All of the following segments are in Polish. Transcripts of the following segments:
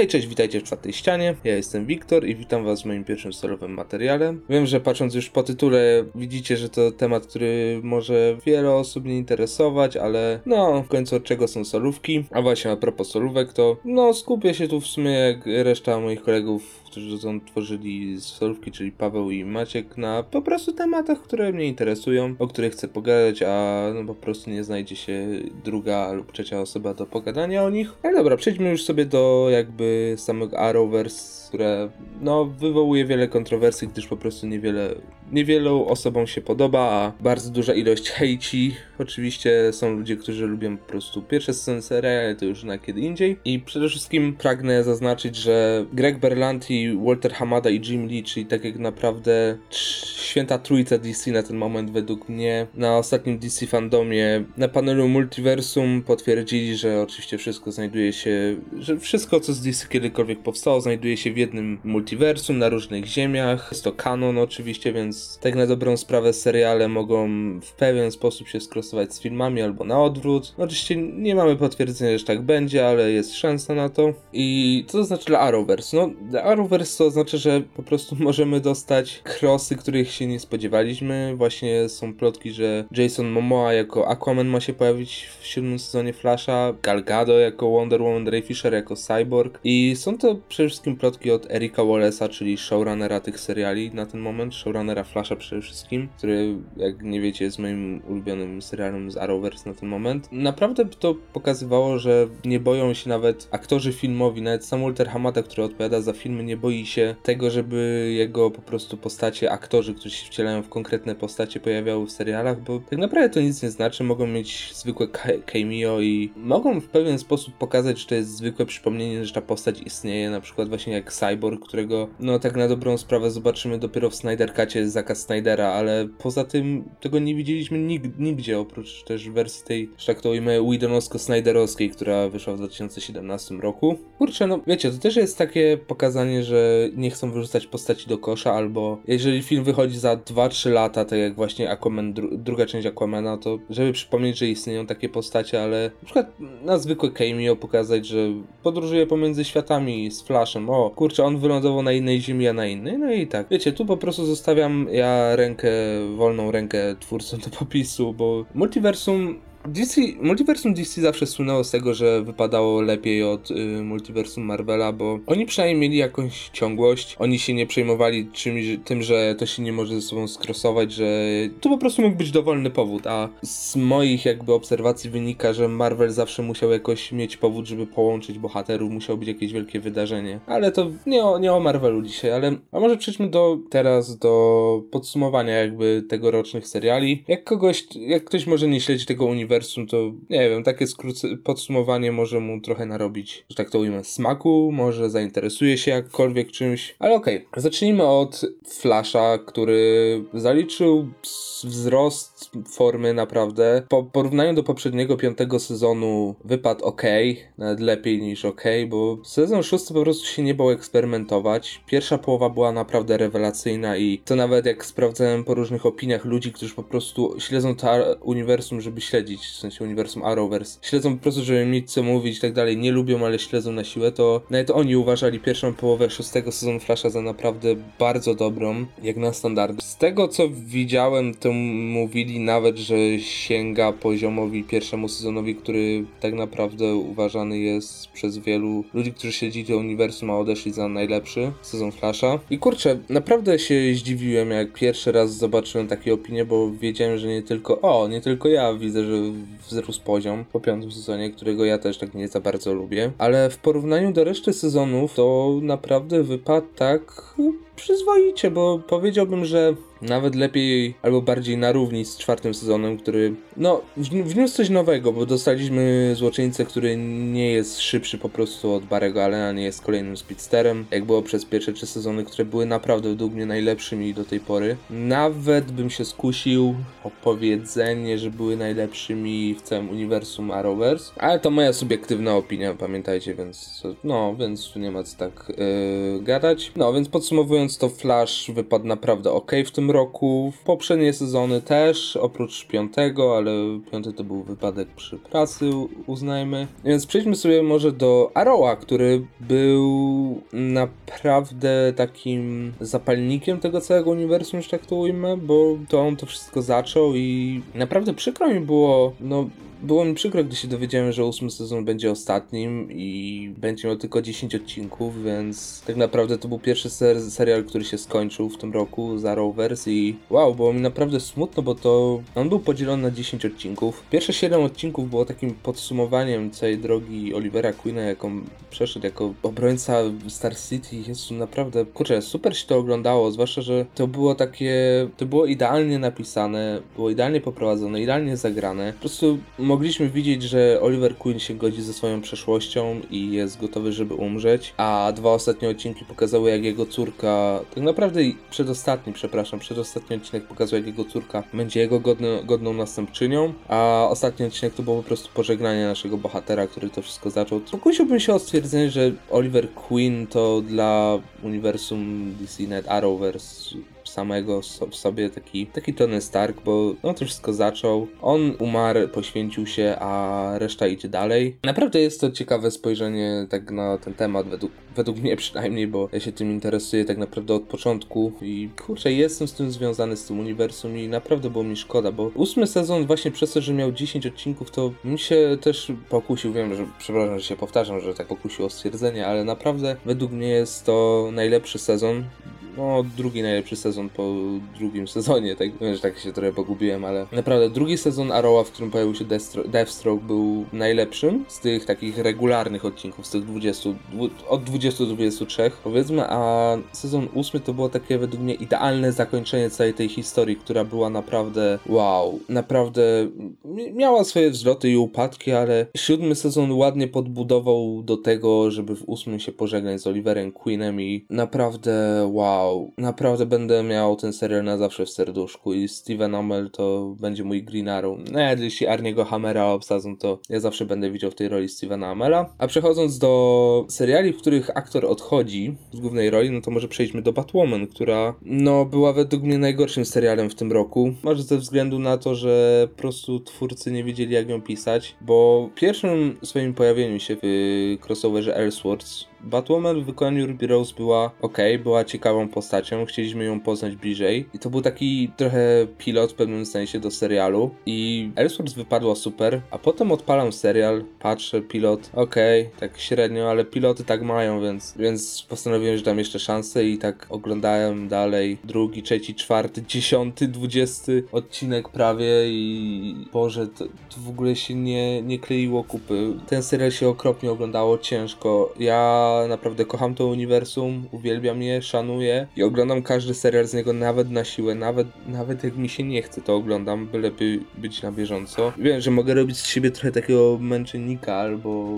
Hej, cześć, witajcie w czwartej ścianie. Ja jestem Wiktor i witam was w moim pierwszym solowym materiale. Wiem, że patrząc już po tytule, widzicie, że to temat, który może wiele osób nie interesować, ale no, w końcu od czego są solówki. A właśnie a propos solówek, to no, skupię się tu w sumie jak reszta moich kolegów którzy są tworzyli solówki, czyli Paweł i Maciek, na po prostu tematach, które mnie interesują, o których chcę pogadać, a no po prostu nie znajdzie się druga lub trzecia osoba do pogadania o nich. Ale dobra, przejdźmy już sobie do jakby samego Arrowverse, które no wywołuje wiele kontrowersji, gdyż po prostu niewiele, niewielu osobom się podoba, a bardzo duża ilość hejci. Oczywiście są ludzie, którzy lubią po prostu pierwsze serii, ale to już na kiedy indziej. I przede wszystkim pragnę zaznaczyć, że Greg Berlanti Walter Hamada i Jim Lee, czyli tak jak naprawdę święta trójca DC na ten moment według mnie. Na ostatnim DC fandomie na panelu Multiversum potwierdzili, że oczywiście wszystko znajduje się, że wszystko co z DC kiedykolwiek powstało znajduje się w jednym multiversum na różnych ziemiach. Jest to kanon oczywiście, więc tak na dobrą sprawę seriale mogą w pewien sposób się skrosować z filmami albo na odwrót. Oczywiście nie mamy potwierdzenia, że tak będzie, ale jest szansa na to. I co to znaczy dla Arrowverse? No, dla Arrowverse to oznacza, że po prostu możemy dostać crossy, których się nie spodziewaliśmy. Właśnie są plotki, że Jason Momoa jako Aquaman ma się pojawić w siódmym sezonie Flasha, Gal Gadot jako Wonder Woman, Ray Fisher jako Cyborg i są to przede wszystkim plotki od Erika Wallace'a, czyli showrunnera tych seriali na ten moment, showrunnera Flasha przede wszystkim, który jak nie wiecie jest moim ulubionym serialem z Arrowverse na ten moment. Naprawdę to pokazywało, że nie boją się nawet aktorzy filmowi, nawet sam Walter Hamada, który odpowiada za filmy, nie boi się tego, żeby jego po prostu postacie, aktorzy, którzy się wcielają w konkretne postacie pojawiały w serialach, bo tak naprawdę to nic nie znaczy, mogą mieć zwykłe cameo i mogą w pewien sposób pokazać, że to jest zwykłe przypomnienie, że ta postać istnieje, na przykład właśnie jak Cyborg, którego no tak na dobrą sprawę zobaczymy dopiero w Snyder Cutie z Zaka Snydera, ale poza tym tego nie widzieliśmy nig nigdzie, oprócz też wersji tej, że tak to ujmę, Widonowsko-Snyderowskiej, która wyszła w 2017 roku. Kurczę, no wiecie, to też jest takie pokazanie, że nie chcą wyrzucać postaci do kosza, albo jeżeli film wychodzi za 2-3 lata, tak jak właśnie Aquaman, dru druga część Aquamana, to żeby przypomnieć, że istnieją takie postacie, ale na przykład na zwykłe cameo pokazać, że podróżuje pomiędzy światami z Flashem, o kurczę, on wylądował na innej ziemi, a na innej, no i tak. Wiecie, tu po prostu zostawiam ja rękę, wolną rękę twórcom do popisu, bo multiversum DC, multiversum DC zawsze słynęło z tego, że wypadało lepiej od y, multiversum Marvela, bo oni przynajmniej mieli jakąś ciągłość, oni się nie przejmowali czymś, tym, że to się nie może ze sobą skrosować, że to po prostu mógł być dowolny powód, a z moich jakby obserwacji wynika, że Marvel zawsze musiał jakoś mieć powód, żeby połączyć bohaterów, musiało być jakieś wielkie wydarzenie. Ale to nie o, nie o Marvelu dzisiaj, ale a może przejdźmy do teraz do podsumowania jakby tegorocznych seriali. Jak kogoś, jak ktoś może nie śledzi tego uniwersum, uniwersum, to nie wiem, takie skróce, podsumowanie może mu trochę narobić, że tak to ujmę, smaku, może zainteresuje się jakkolwiek czymś, ale okej. Okay. Zacznijmy od Flasha, który zaliczył wzrost formy naprawdę. Po porównaniu do poprzedniego piątego sezonu wypadł ok, nawet lepiej niż ok, bo sezon szósty po prostu się nie bał eksperymentować. Pierwsza połowa była naprawdę rewelacyjna i to nawet jak sprawdzałem po różnych opiniach ludzi, którzy po prostu śledzą to uniwersum, żeby śledzić w sensie uniwersum Arrowverse, śledzą po prostu, żeby mieć co mówić i tak dalej, nie lubią, ale śledzą na siłę, to nawet oni uważali pierwszą połowę szóstego sezonu Flasha za naprawdę bardzo dobrą, jak na standardy. Z tego co widziałem, to mówili nawet, że sięga poziomowi pierwszemu sezonowi, który tak naprawdę uważany jest przez wielu ludzi, którzy śledzili uniwersum, a odeszli za najlepszy sezon Flasha. I kurczę, naprawdę się zdziwiłem, jak pierwszy raz zobaczyłem takie opinie, bo wiedziałem, że nie tylko, o, nie tylko ja widzę, że wzrósł poziom po piątym sezonie, którego ja też tak nie za bardzo lubię. Ale w porównaniu do reszty sezonów to naprawdę wypadł tak przyzwoicie, bo powiedziałbym, że nawet lepiej albo bardziej na równi z czwartym sezonem, który no wniósł coś nowego, bo dostaliśmy złoczyńcę, który nie jest szybszy po prostu od Barego Allena, nie jest kolejnym speedsterem, jak było przez pierwsze trzy sezony, które były naprawdę według mnie najlepszymi do tej pory. Nawet bym się skusił o powiedzenie, że były najlepszymi w całym uniwersum Arrowverse, ale to moja subiektywna opinia, pamiętajcie, więc no, więc tu nie ma co tak yy, gadać. No, więc podsumowując to Flash wypadł naprawdę ok w tym roku, w poprzednie sezony też, oprócz piątego, ale piąty to był wypadek przy pracy, uznajmy. Więc przejdźmy sobie może do Arrowa, który był naprawdę takim zapalnikiem tego całego uniwersum, że tak to ujmę, bo to on to wszystko zaczął i naprawdę przykro mi było, no było mi przykro, gdy się dowiedziałem, że ósmy sezon będzie ostatnim i będzie miał tylko 10 odcinków, więc tak naprawdę to był pierwszy ser serial, który się skończył w tym roku za Rovers i wow, było mi naprawdę smutno, bo to on był podzielony na 10 odcinków. Pierwsze 7 odcinków było takim podsumowaniem całej drogi Olivera Queena, jaką przeszedł jako obrońca Star City. Jest naprawdę, kurczę, super się to oglądało, zwłaszcza, że to było takie, to było idealnie napisane, było idealnie poprowadzone, idealnie zagrane. Po prostu mogliśmy widzieć, że Oliver Queen się godzi ze swoją przeszłością i jest gotowy, żeby umrzeć, a dwa ostatnie odcinki pokazały, jak jego córka, tak naprawdę przedostatni, przepraszam, przedostatni odcinek pokazał, jak jego córka będzie jego godny, godną następczynią, a ostatni odcinek to było po prostu pożegnanie naszego bohatera, który to wszystko zaczął. Pokusiłbym się o stwierdzenie, że Oliver Queen to dla uniwersum DC Net Arrowverse samego w sobie taki, taki Tony Stark, bo on to wszystko zaczął. On umarł, poświęcił się, a reszta idzie dalej. Naprawdę jest to ciekawe spojrzenie tak na ten temat, według, według mnie przynajmniej, bo ja się tym interesuję tak naprawdę od początku i kurczę, jestem z tym związany, z tym uniwersum i naprawdę było mi szkoda, bo ósmy sezon właśnie przez to, że miał 10 odcinków, to mi się też pokusił, wiem, że przepraszam, że się powtarzam, że tak pokusił o stwierdzenie, ale naprawdę według mnie jest to najlepszy sezon no, drugi najlepszy sezon po drugim sezonie, tak, wiem, że tak się trochę pogubiłem, ale naprawdę drugi sezon Arrowa, w którym pojawił się Deathstroke był najlepszym z tych takich regularnych odcinków, z tych 20, od 20 do 23 powiedzmy, a sezon ósmy to było takie według mnie idealne zakończenie całej tej historii, która była naprawdę wow, naprawdę miała swoje wzloty i upadki, ale siódmy sezon ładnie podbudował do tego, żeby w ósmym się pożegnać z Oliverem Queenem i naprawdę wow, wow, naprawdę będę miał ten serial na zawsze w serduszku i Steven Amell to będzie mój Green Arrow. Nawet jeśli Arniego Hammera obsadzą, to ja zawsze będę widział w tej roli Stevena Amella. A przechodząc do seriali, w których aktor odchodzi z głównej roli, no to może przejdźmy do Batwoman, która no była według mnie najgorszym serialem w tym roku. Może ze względu na to, że po prostu twórcy nie wiedzieli jak ją pisać, bo pierwszym swoim pojawieniu się w crossoverze Elseworlds Batwoman w wykonaniu Ruby Rose była ok, była ciekawą postacią, chcieliśmy ją poznać bliżej i to był taki trochę pilot w pewnym sensie do serialu i Elseworlds wypadła super, a potem odpalam serial, patrzę, pilot, ok, tak średnio, ale piloty tak mają, więc, więc postanowiłem, że dam jeszcze szansę i tak oglądałem dalej drugi, trzeci, czwarty, dziesiąty, dwudziesty odcinek prawie i Boże, to, to w ogóle się nie, nie kleiło kupy. Ten serial się okropnie oglądało, ciężko. Ja naprawdę kocham to uniwersum, uwielbiam je, szanuję i oglądam każdy serial z niego nawet na siłę, nawet, nawet jak mi się nie chce, to oglądam, byleby być na bieżąco. Wiem, że mogę robić z siebie trochę takiego męczennika albo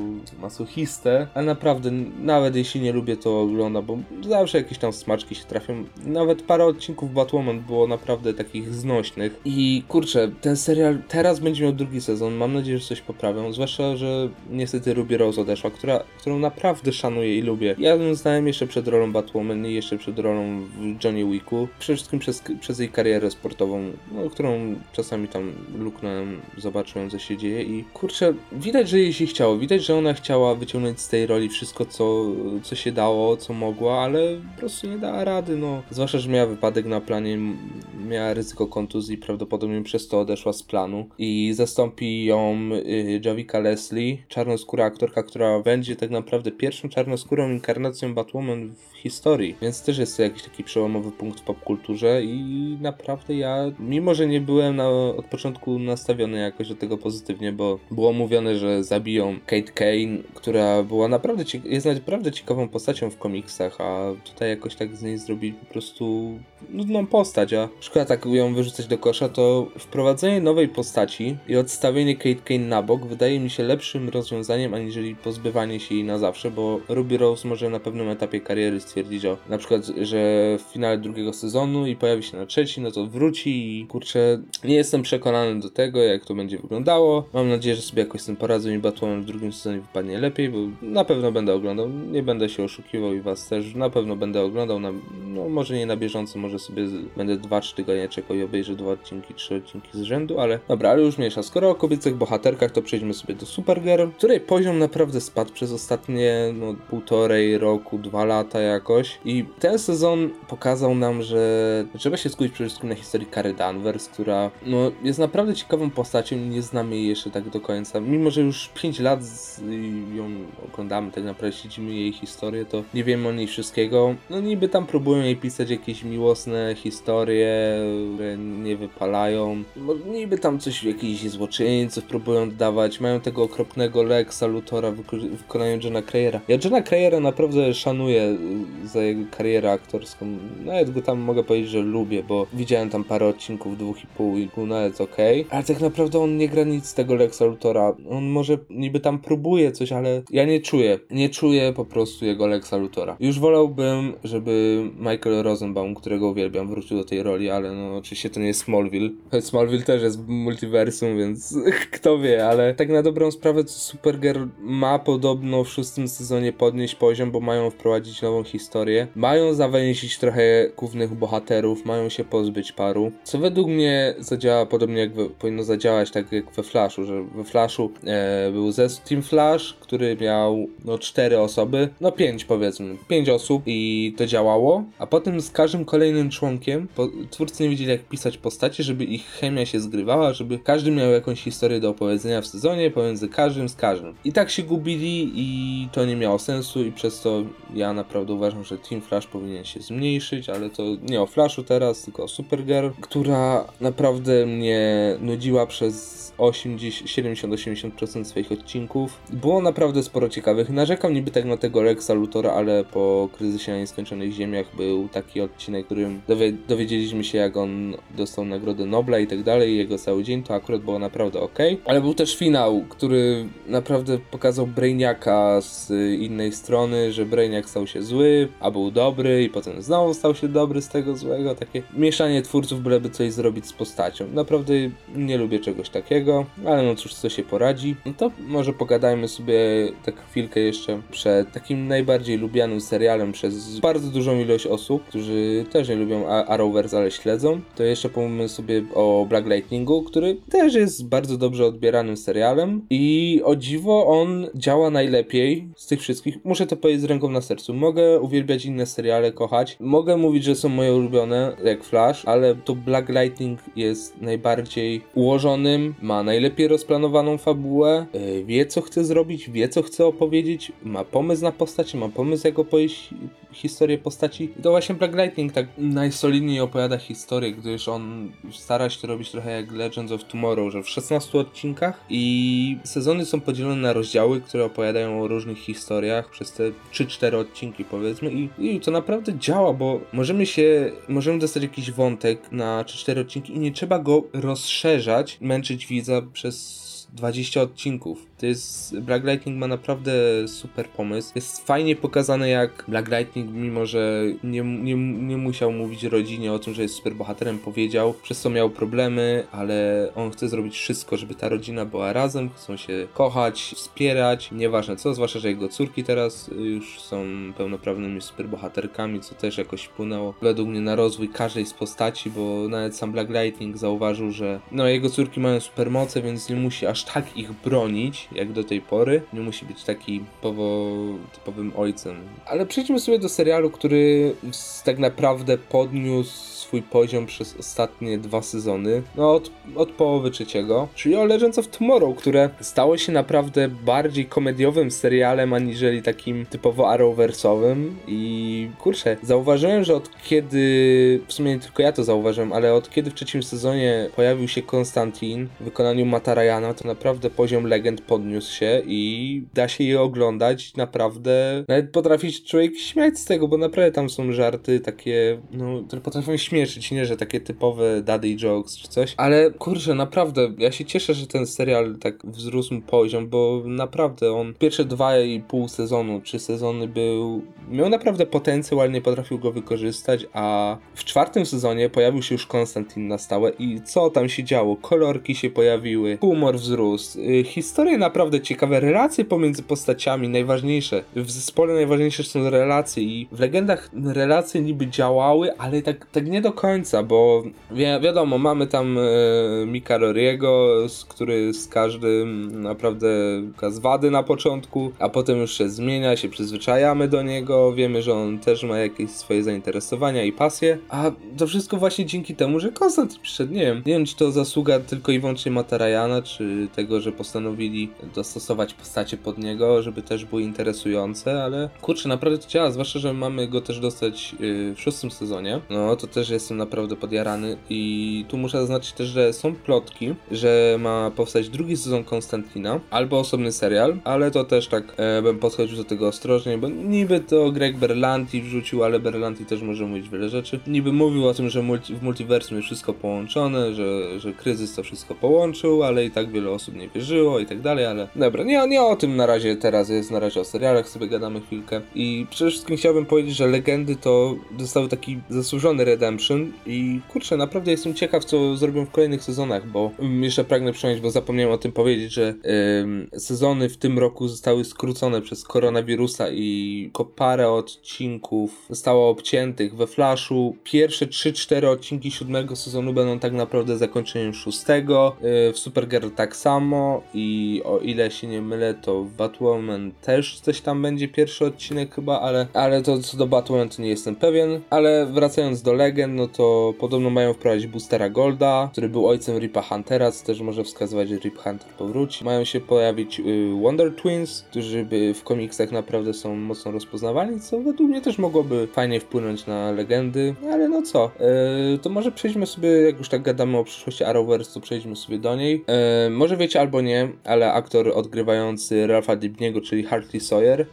masochistę, ale naprawdę, nawet jeśli nie lubię, to oglądam, bo zawsze jakieś tam smaczki się trafią. Nawet parę odcinków Batwoman było naprawdę takich znośnych i kurczę, ten serial teraz będzie miał drugi sezon, mam nadzieję, że coś poprawią, zwłaszcza, że niestety Ruby Rose odeszła, która, którą naprawdę szanuję szanuję i lubię. Ja ją znałem jeszcze przed rolą Batwoman i jeszcze przed rolą w Johnny Wicku. Przede wszystkim przez, przez jej karierę sportową, no, którą czasami tam luknąłem, zobaczyłem co się dzieje i kurczę, widać, że jej się chciało. Widać, że ona chciała wyciągnąć z tej roli wszystko, co, co się dało, co mogła, ale po prostu nie dała rady, no. Zwłaszcza, że miała wypadek na planie, miała ryzyko kontuzji, prawdopodobnie przez to odeszła z planu i zastąpi ją y, Javika Leslie, czarnoskóra aktorka, która będzie tak naprawdę pierwszą czarną czarnoskórą inkarnacją Batwoman w historii, więc też jest to jakiś taki przełomowy punkt w popkulturze i naprawdę ja, mimo że nie byłem na, od początku nastawiony jakoś do tego pozytywnie, bo było mówione, że zabiją Kate Kane, która była naprawdę, jest naprawdę ciekawą postacią w komiksach, a tutaj jakoś tak z niej zrobili po prostu nudną postać, a szkoda tak ją wyrzucać do kosza, to wprowadzenie nowej postaci i odstawienie Kate Kane na bok wydaje mi się lepszym rozwiązaniem, aniżeli pozbywanie się jej na zawsze, bo Ruby Rose może na pewnym etapie kariery stwierdzić, o, na przykład, że w finale drugiego sezonu i pojawi się na trzeci, no to wróci i kurczę, nie jestem przekonany do tego, jak to będzie wyglądało. Mam nadzieję, że sobie jakoś z tym poradzę i Batwoman w drugim sezonie wypadnie lepiej, bo na pewno będę oglądał, nie będę się oszukiwał i was też, na pewno będę oglądał, na, no może nie na bieżąco, może sobie będę 2-3 tygodnie czekał i obejrzę dwa odcinki, trzy odcinki z rzędu, ale dobra, ale już mniejsza. Skoro o kobiecych bohaterkach, to przejdźmy sobie do Supergirl, której poziom naprawdę spadł przez ostatnie no, półtorej roku, dwa lata jakoś i ten sezon pokazał nam, że trzeba się skupić przede wszystkim na historii Kary Danvers, która no, jest naprawdę ciekawą postacią nie znamy jej jeszcze tak do końca. Mimo, że już 5 lat z, ją oglądamy, tak naprawdę śledzimy jej historię, to nie wiemy o niej wszystkiego. No niby tam próbują jej pisać jakieś miłosne historie, które nie wypalają. No, niby tam coś, jakichś złoczyńców próbują dodawać. Mają tego okropnego Lexa Luthora w wykonaniu Johna Crayera. Ja Johna Crayera naprawdę szanuję y, za jego karierę aktorską. Nawet go tam mogę powiedzieć, że lubię, bo widziałem tam parę odcinków, dwóch i pół i pół nawet okej. Okay. Ale tak naprawdę on nie gra nic z tego Lexa Luthora. On może niby tam próbuje coś, ale ja nie czuję. Nie czuję po prostu jego Lexa Luthora. Już wolałbym, żeby Michael Rosenbaum, którego uwielbiam, wrócił do tej roli, ale no oczywiście to nie jest Smallville. Smallville też jest multiversum, więc kto wie, ale tak na dobrą sprawę Supergirl ma podobno w szóstym sezonie podnieść poziom, bo mają wprowadzić nową historię. Mają zawęzić trochę głównych bohaterów, mają się pozbyć paru, co według mnie zadziała podobnie jak we, powinno zadziałać tak jak we Flashu, że we Flashu e, był zespół Team Flash, który miał no cztery osoby, no pięć powiedzmy, pięć osób i to działało, a potem z każdym kolejnym członkiem po, twórcy nie wiedzieli jak pisać postacie, żeby ich chemia się zgrywała, żeby każdy miał jakąś historię do opowiedzenia w sezonie pomiędzy każdym z każdym. I tak się gubili i to nie miało sensu i przez to ja naprawdę uważam, że Team Flash powinien się zmniejszyć, ale to nie o Flashu teraz, tylko o Supergirl, która naprawdę mnie nudziła przez 70-80% swoich odcinków. Było naprawdę sporo ciekawych. Narzekam niby tak na tego Lexa Lutora, ale po kryzysie na nieskończonych ziemiach był taki odcinek, w którym dowie dowiedzieliśmy się jak on dostał nagrodę Nobla i tak dalej, jego cały dzień, to akurat było naprawdę ok. Ale był też finał, który naprawdę pokazał Brainiaka z innej strony, że Brainiak stał się zły, a był dobry i potem znowu stał się dobry z tego złego. Takie mieszanie twórców, byleby coś zrobić z postacią. Naprawdę nie lubię czegoś takiego, ale no cóż, co się poradzi. No to może pogadajmy sobie tak chwilkę jeszcze przed takim najbardziej lubianym serialem przez bardzo dużą ilość osób, którzy też nie lubią Arrowverse, ale śledzą. To jeszcze pomówimy sobie o Black Lightningu, który też jest bardzo dobrze odbieranym serialem i o dziwo on działa najlepiej z tych wszystkich. Muszę to powiedzieć z ręką na sercu. Mogę uwielbiać inne seriale, kochać. Mogę mówić, że są moje ulubione, jak Flash, ale to Black Lightning jest najbardziej ułożonym, ma najlepiej rozplanowaną fabułę, yy, wie co chce zrobić, wie co chce opowiedzieć, ma pomysł na postać, ma pomysł jak opowiedzieć historię postaci. To właśnie Black Lightning tak najsolidniej opowiada historię, gdyż on stara się to robić trochę jak Legends of Tomorrow, że w 16 odcinkach i sezony są podzielone na rozdziały, które opowiadają o różnych historiach przez te 3-4 odcinki powiedzmy. I, i to naprawdę działa, bo możemy się, możemy dostać jakiś wątek na 3-4 odcinki i nie trzeba go rozszerzać, męczyć widza przez 20 odcinków. To jest. Black Lightning ma naprawdę super pomysł. Jest fajnie pokazane, jak Black Lightning, mimo że nie, nie, nie musiał mówić rodzinie o tym, że jest super bohaterem, powiedział, przez co miał problemy, ale on chce zrobić wszystko, żeby ta rodzina była razem, chcą się kochać, wspierać, nieważne co, zwłaszcza, że jego córki teraz już są pełnoprawnymi superbohaterkami, co też jakoś wpłynęło według mnie na rozwój każdej z postaci, bo nawet sam Black Lightning zauważył, że no jego córki mają supermoce, więc nie musi aż tak ich bronić, jak do tej pory. Nie musi być taki typowo, typowym ojcem. Ale przejdźmy sobie do serialu, który tak naprawdę podniósł swój poziom przez ostatnie dwa sezony, no od, od połowy trzeciego, czyli o Legends of Tomorrow, które stało się naprawdę bardziej komediowym serialem, aniżeli takim typowo arrowversowym. I kurczę, zauważyłem, że od kiedy, w sumie nie tylko ja to zauważyłem, ale od kiedy w trzecim sezonie pojawił się Konstantin w wykonaniu Mata Ryana, to naprawdę poziom legend podniósł się i da się je oglądać. Naprawdę, nawet potrafi człowiek śmiać z tego, bo naprawdę tam są żarty takie, no, które potrafią śmiać śmieszyć, nie, że takie typowe daddy jokes czy coś, ale kurczę, naprawdę, ja się cieszę, że ten serial tak wzrósł poziom, bo naprawdę on pierwsze dwa i pół sezonu, trzy sezony był miał naprawdę potencjał, ale nie potrafił go wykorzystać, a w czwartym sezonie pojawił się już Konstantin na stałe i co tam się działo? Kolorki się pojawiły, humor wzrósł, y, historie naprawdę ciekawe, relacje pomiędzy postaciami najważniejsze. W zespole najważniejsze są relacje i w legendach relacje niby działały, ale tak, tak nie do końca, bo wi wiadomo, mamy tam e, Mika Roriego, który z każdym naprawdę z wady na początku, a potem już się zmienia, się przyzwyczajamy do niego, wiemy, że on też ma jakieś swoje zainteresowania i pasje, a to wszystko właśnie dzięki temu, że Konstantin przyszedł, nie wiem, nie wiem czy to zasługa tylko i wyłącznie Matarajana, czy tego, że postanowili dostosować postacie pod niego, żeby też były interesujące, ale kurczę, naprawdę to działa, zwłaszcza, że mamy go też dostać yy, w szóstym sezonie, no to też jestem naprawdę podjarany i tu muszę zaznaczyć też, że są plotki, że ma powstać drugi sezon Konstantina, albo osobny serial, ale to też tak e, bym podchodził do tego ostrożnie, bo niby to Greg Berlanti wrzucił, ale Berlanti też może mówić wiele rzeczy. Niby mówił o tym, że multi, w multiversum jest wszystko połączone, że, że kryzys to wszystko połączył, ale i tak wiele osób nie wierzyło i tak dalej, ale dobra, nie, nie o tym na razie teraz jest, na razie o serialach sobie gadamy chwilkę i przede wszystkim chciałbym powiedzieć, że Legendy to dostały taki zasłużony redemption i kurczę, naprawdę jestem ciekaw, co zrobią w kolejnych sezonach, bo jeszcze pragnę przyjąć, bo zapomniałem o tym powiedzieć, że sezony w tym roku zostały skrócone przez koronawirusa i parę odcinków zostało obciętych we Flashu. Pierwsze 3-4 odcinki siódmego sezonu będą tak naprawdę zakończeniem szóstego. Y, w Supergirl tak samo i o ile się nie mylę, to w Batwoman też coś tam będzie pierwszy odcinek chyba, ale, ale to co do Batwoman to nie jestem pewien. Ale wracając do legend, no to podobno mają wprowadzić Boostera Golda, który był ojcem Ripa Huntera, co też może wskazywać, że Rip Hunter powróci. Mają się pojawić y, Wonder Twins, którzy by w komiksach naprawdę są mocno rozpoznawani, co według mnie też mogłoby fajnie wpłynąć na legendy, ale no co, yy, to może przejdźmy sobie, jak już tak gadamy o przyszłości Arrowverse, to przejdźmy sobie do niej. Yy, może wiecie albo nie, ale aktor odgrywający Ralpha Dibniego, czyli Hartley Sawyer,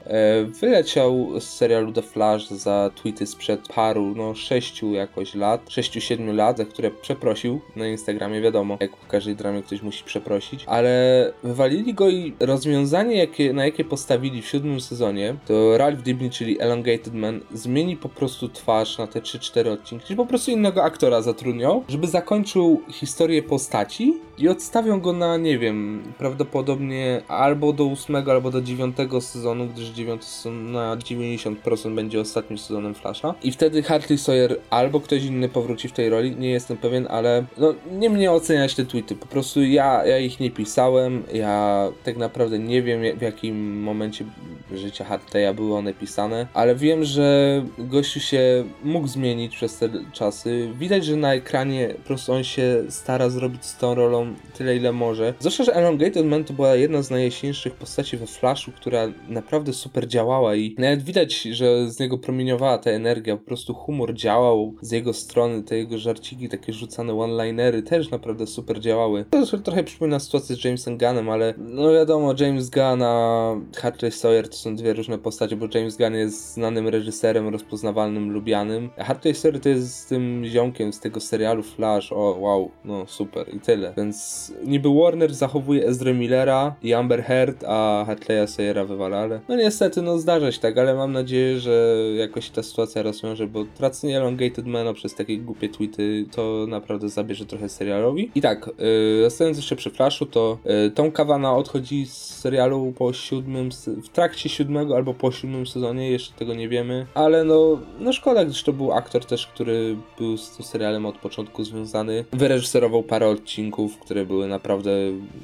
wyleciał z serialu The Flash za tweety sprzed paru, no sześciu jakoś lat, sześciu, siedmiu lat, za które przeprosił na Instagramie, wiadomo, jak w każdej dramie ktoś musi przeprosić, ale wywalili go i rozwiązanie, jakie, na jakie postawili w siódmym sezonie, to Ralph Dibny, czyli Elongated Man, zmieni po prostu twarz na te 3-4 odcinki, czyli po prostu innego aktora zatrudnią, żeby zakończył historię postaci i odstawią go na, nie wiem, prawdopodobnie albo do 8, albo do 9 sezonu, gdyż 9 sezon na 90% będzie ostatnim sezonem Flasha. I wtedy Hartley Sawyer albo ktoś inny powróci w tej roli, nie jestem pewien, ale no nie mnie oceniać te tweety, po prostu ja, ja ich nie pisałem, ja tak naprawdę nie wiem w jakim momencie życia Hartleya były one pisane, ale wiem, że gościu się mógł zmienić przez te czasy. Widać, że na ekranie po prostu on się stara zrobić z tą rolą tyle, ile może. Zwłaszcza, że Elongated Man to była jedna z najjaśniejszych postaci we Flashu, która naprawdę super działała i nawet widać, że z niego promieniowała ta energia, po prostu humor działał z jego strony, te jego żarciki, takie rzucane one-linery też naprawdę super działały. To trochę przypomina sytuację z Jamesem Gunnem, ale no wiadomo, James Gunn a Hartley Sawyer to są dwie różne postacie, bo James Gunn jest znanym reżyserem, rozpoznawalnym, lubianym, a Hartley Sawyer to jest z tym ziomkiem z tego serialu Flash, o wow, no super i tyle. Więc niby Warner zachowuje Ezra Millera i Amber Heard, a Hartleya Sawyera wywala, ale no niestety no zdarza się tak, ale mam nadzieję, że jakoś ta sytuacja rozwiąże, bo tracenie Elongated Mano przez takie głupie tweety to naprawdę zabierze trochę serialowi. I tak, yy, zostając jeszcze przy Flashu, to yy, Tom Kawana odchodzi z serialu po siódmym, w trakcie siódmego albo po siódmym sezonie, jeszcze tego nie wiemy, ale no, no szkoda, gdyż to był aktor też, który był z tym serialem od początku związany. Wyreżyserował parę odcinków, które były naprawdę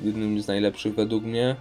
jednymi z najlepszych według mnie.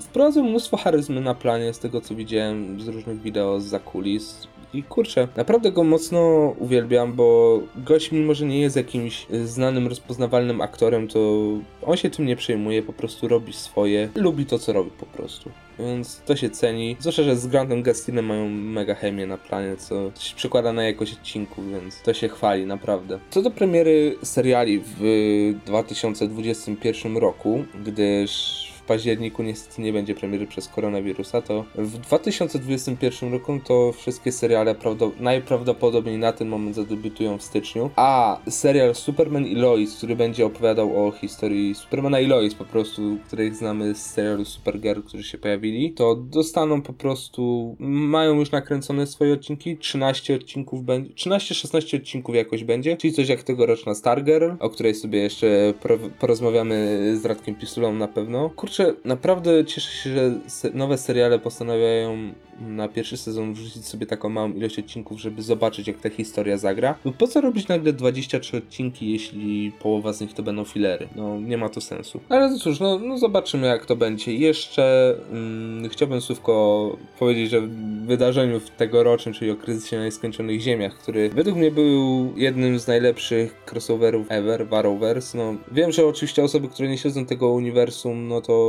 Wprowadził mnóstwo charyzmy na planie, z tego co widziałem z różnych wideo z zakulis. I kurczę, naprawdę go mocno uwielbiam, bo gość, mimo że nie jest jakimś znanym, rozpoznawalnym aktorem, to on się tym nie przejmuje, po prostu robi swoje, lubi to, co robi po prostu. Więc to się ceni. Zwłaszcza, że z Grantem Gastinem mają mega chemię na planie, co się przekłada na jakość odcinku, więc to się chwali, naprawdę. Co do premiery seriali w 2021 roku, gdyż październiku niestety nie będzie premiery przez koronawirusa, to w 2021 roku to wszystkie seriale najprawdopodobniej na ten moment zadebiutują w styczniu, a serial Superman i Lois, który będzie opowiadał o historii Supermana i Lois po prostu, których znamy z serialu Supergirl, którzy się pojawili, to dostaną po prostu, mają już nakręcone swoje odcinki, 13 odcinków będzie, 13-16 odcinków jakoś będzie, czyli coś jak tegoroczna Stargirl, o której sobie jeszcze porozmawiamy z Radkiem Pisulą na pewno. Kurczę, naprawdę cieszę się, że nowe seriale postanawiają na pierwszy sezon wrzucić sobie taką małą ilość odcinków, żeby zobaczyć jak ta historia zagra. No po co robić nagle 23 odcinki, jeśli połowa z nich to będą filery? No nie ma to sensu. Ale cóż, no, no zobaczymy jak to będzie. Jeszcze mm, chciałbym słówko powiedzieć, w wydarzeniu tegorocznym, czyli o kryzysie na nieskończonych ziemiach, który według mnie był jednym z najlepszych crossoverów ever, Arrowverse. No wiem, że oczywiście osoby, które nie śledzą tego uniwersum, no to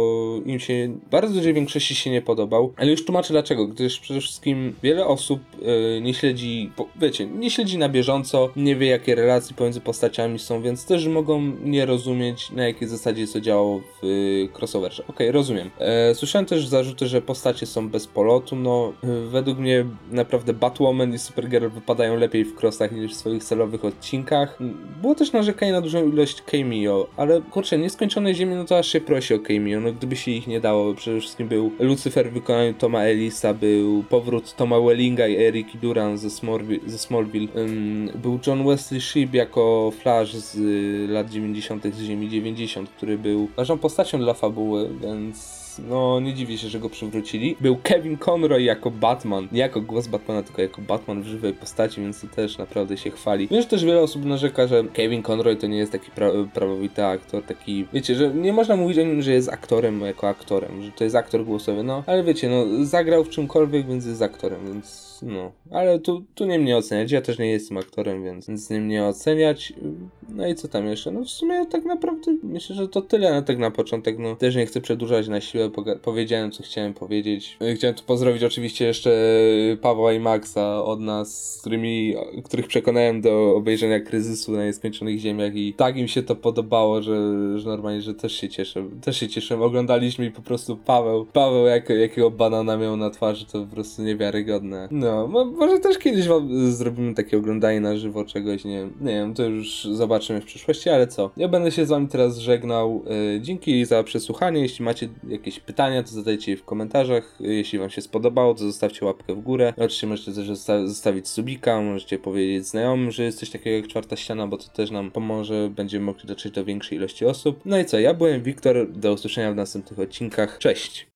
im się bardzo dużej większości się nie podobał, ale już tłumaczę dlaczego gdyż przede wszystkim wiele osób yy, nie śledzi, wiecie, nie śledzi na bieżąco, nie wie jakie relacje pomiędzy postaciami są, więc też mogą nie rozumieć na jakiej zasadzie co działo w yy, crossoverze. Okej, okay, rozumiem. E, słyszałem też zarzuty, że postacie są bez polotu, no według mnie naprawdę Batwoman i Supergirl wypadają lepiej w crossach niż w swoich celowych odcinkach. Było też narzekanie na dużą ilość cameo, ale kurczę, nieskończone ziemie, no to aż się prosi o cameo, no gdyby się ich nie dało, przede wszystkim był Lucifer w wykonaniu Toma Ellisa, by był powrót Toma Wellinga i Eric Duran ze, ze Smallville. był John Wesley Shipp jako Flash z lat 90. z Ziemi 90, który był ważną postacią dla fabuły, więc no nie dziwię się, że go przywrócili. Był Kevin Conroy jako Batman, nie jako głos Batmana, tylko jako Batman w żywej postaci, więc to też naprawdę się chwali. Wiesz, też wiele osób narzeka, że Kevin Conroy to nie jest taki pra prawowity aktor, taki, wiecie, że nie można mówić o nim, że jest aktorem jako aktorem, że to jest aktor głosowy, no, ale wiecie, no, zagrał w czymkolwiek, więc jest aktorem, więc no, ale tu, tu nie mnie oceniać. Ja też nie jestem aktorem, więc, więc nie mnie oceniać. No i co tam jeszcze? No w sumie tak naprawdę myślę, że to tyle na tak na początek. No też nie chcę przedłużać na siłę. Powiedziałem, co chciałem powiedzieć. Chciałem tu pozdrowić oczywiście jeszcze Pawła i Maxa od nas, z którymi, których przekonałem do obejrzenia kryzysu na nieskończonych ziemiach i tak im się to podobało, że, że normalnie, że też się cieszę. Też się cieszę. Oglądaliśmy i po prostu Paweł, Paweł jak, jakiego banana miał na twarzy, to po prostu niewiarygodne. No no, może też kiedyś wam zrobimy takie oglądanie na żywo czegoś, nie, nie wiem, to już zobaczymy w przyszłości, ale co? Ja będę się z wami teraz żegnał. E, dzięki za przesłuchanie. Jeśli macie jakieś pytania, to zadajcie je w komentarzach. Jeśli wam się spodobało, to zostawcie łapkę w górę. Oczywiście możecie też zostawić subika, możecie powiedzieć znajomym, że jest coś takiego jak czwarta ściana, bo to też nam pomoże. Będziemy mogli dotrzeć do większej ilości osób. No i co? Ja byłem Wiktor. Do usłyszenia w następnych odcinkach. Cześć!